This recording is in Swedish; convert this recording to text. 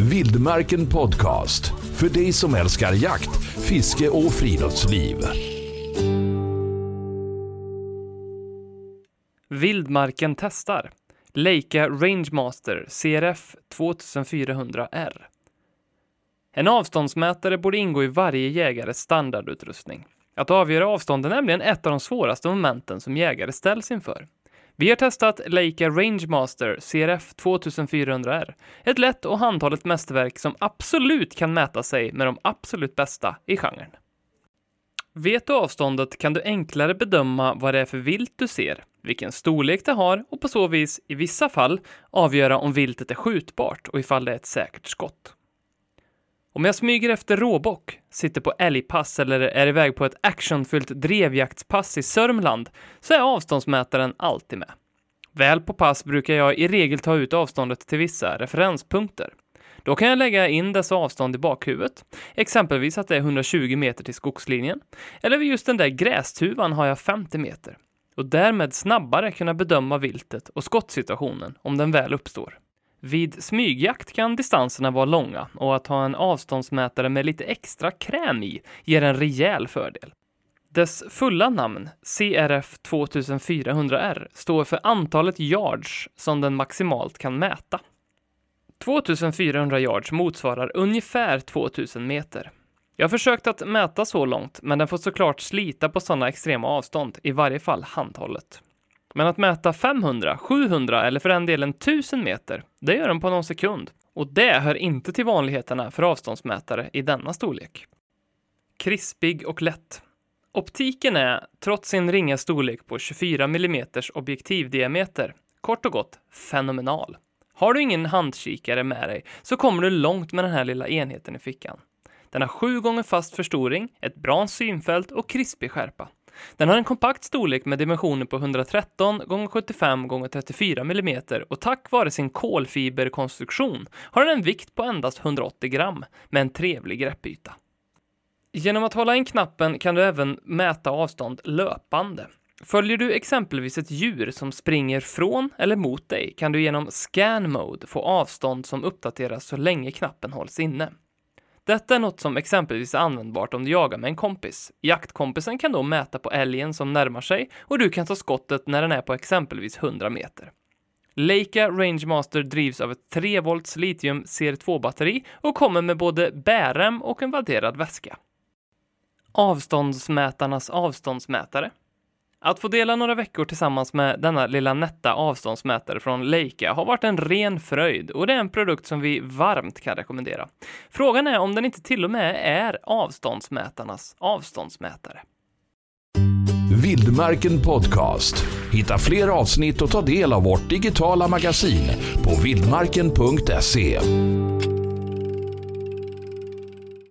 Vildmarken Podcast. För dig som älskar jakt, fiske och friluftsliv. Vildmarken testar. Leica Rangemaster CRF 2400R. En avståndsmätare borde ingå i varje jägares standardutrustning. Att avgöra avstånd är nämligen ett av de svåraste momenten som jägare ställs inför. Vi har testat Leica Rangemaster CRF 2400R, ett lätt och handhållet mästerverk som absolut kan mäta sig med de absolut bästa i genren. Vet du avståndet kan du enklare bedöma vad det är för vilt du ser, vilken storlek det har och på så vis, i vissa fall, avgöra om viltet är skjutbart och ifall det är ett säkert skott. Om jag smyger efter råbock, sitter på älgpass eller är iväg på ett actionfyllt drevjaktspass i Sörmland så är avståndsmätaren alltid med. Väl på pass brukar jag i regel ta ut avståndet till vissa referenspunkter. Då kan jag lägga in dessa avstånd i bakhuvudet, exempelvis att det är 120 meter till skogslinjen, eller vid just den där grästuvan har jag 50 meter och därmed snabbare kunna bedöma viltet och skottsituationen om den väl uppstår. Vid smygjakt kan distanserna vara långa och att ha en avståndsmätare med lite extra kräm i ger en rejäl fördel. Dess fulla namn, CRF 2400R, står för antalet yards som den maximalt kan mäta. 2400 yards motsvarar ungefär 2000 meter. Jag har försökt att mäta så långt, men den får såklart slita på sådana extrema avstånd, i varje fall handhållet. Men att mäta 500, 700 eller för den delen 1000 meter, det gör den på någon sekund. Och det hör inte till vanligheterna för avståndsmätare i denna storlek. Krispig och lätt. Optiken är, trots sin ringa storlek på 24 mm objektivdiameter, kort och gott fenomenal. Har du ingen handkikare med dig så kommer du långt med den här lilla enheten i fickan. Den har sju gånger fast förstoring, ett bra synfält och krispig skärpa. Den har en kompakt storlek med dimensioner på 113 x 75 x 34 mm och tack vare sin kolfiberkonstruktion har den en vikt på endast 180 gram med en trevlig greppyta. Genom att hålla in knappen kan du även mäta avstånd löpande. Följer du exempelvis ett djur som springer från eller mot dig kan du genom Scan Mode få avstånd som uppdateras så länge knappen hålls inne. Detta är något som exempelvis är användbart om du jagar med en kompis. Jaktkompisen kan då mäta på älgen som närmar sig och du kan ta skottet när den är på exempelvis 100 meter. Leica Rangemaster drivs av ett 3 volts litium CR2-batteri och kommer med både bärrem och en vadderad väska. Avståndsmätarnas avståndsmätare att få dela några veckor tillsammans med denna lilla nätta avståndsmätare från Leica har varit en ren fröjd och det är en produkt som vi varmt kan rekommendera. Frågan är om den inte till och med är avståndsmätarnas avståndsmätare. Vildmarken Podcast. Hitta fler avsnitt och ta del av vårt digitala magasin på vildmarken.se.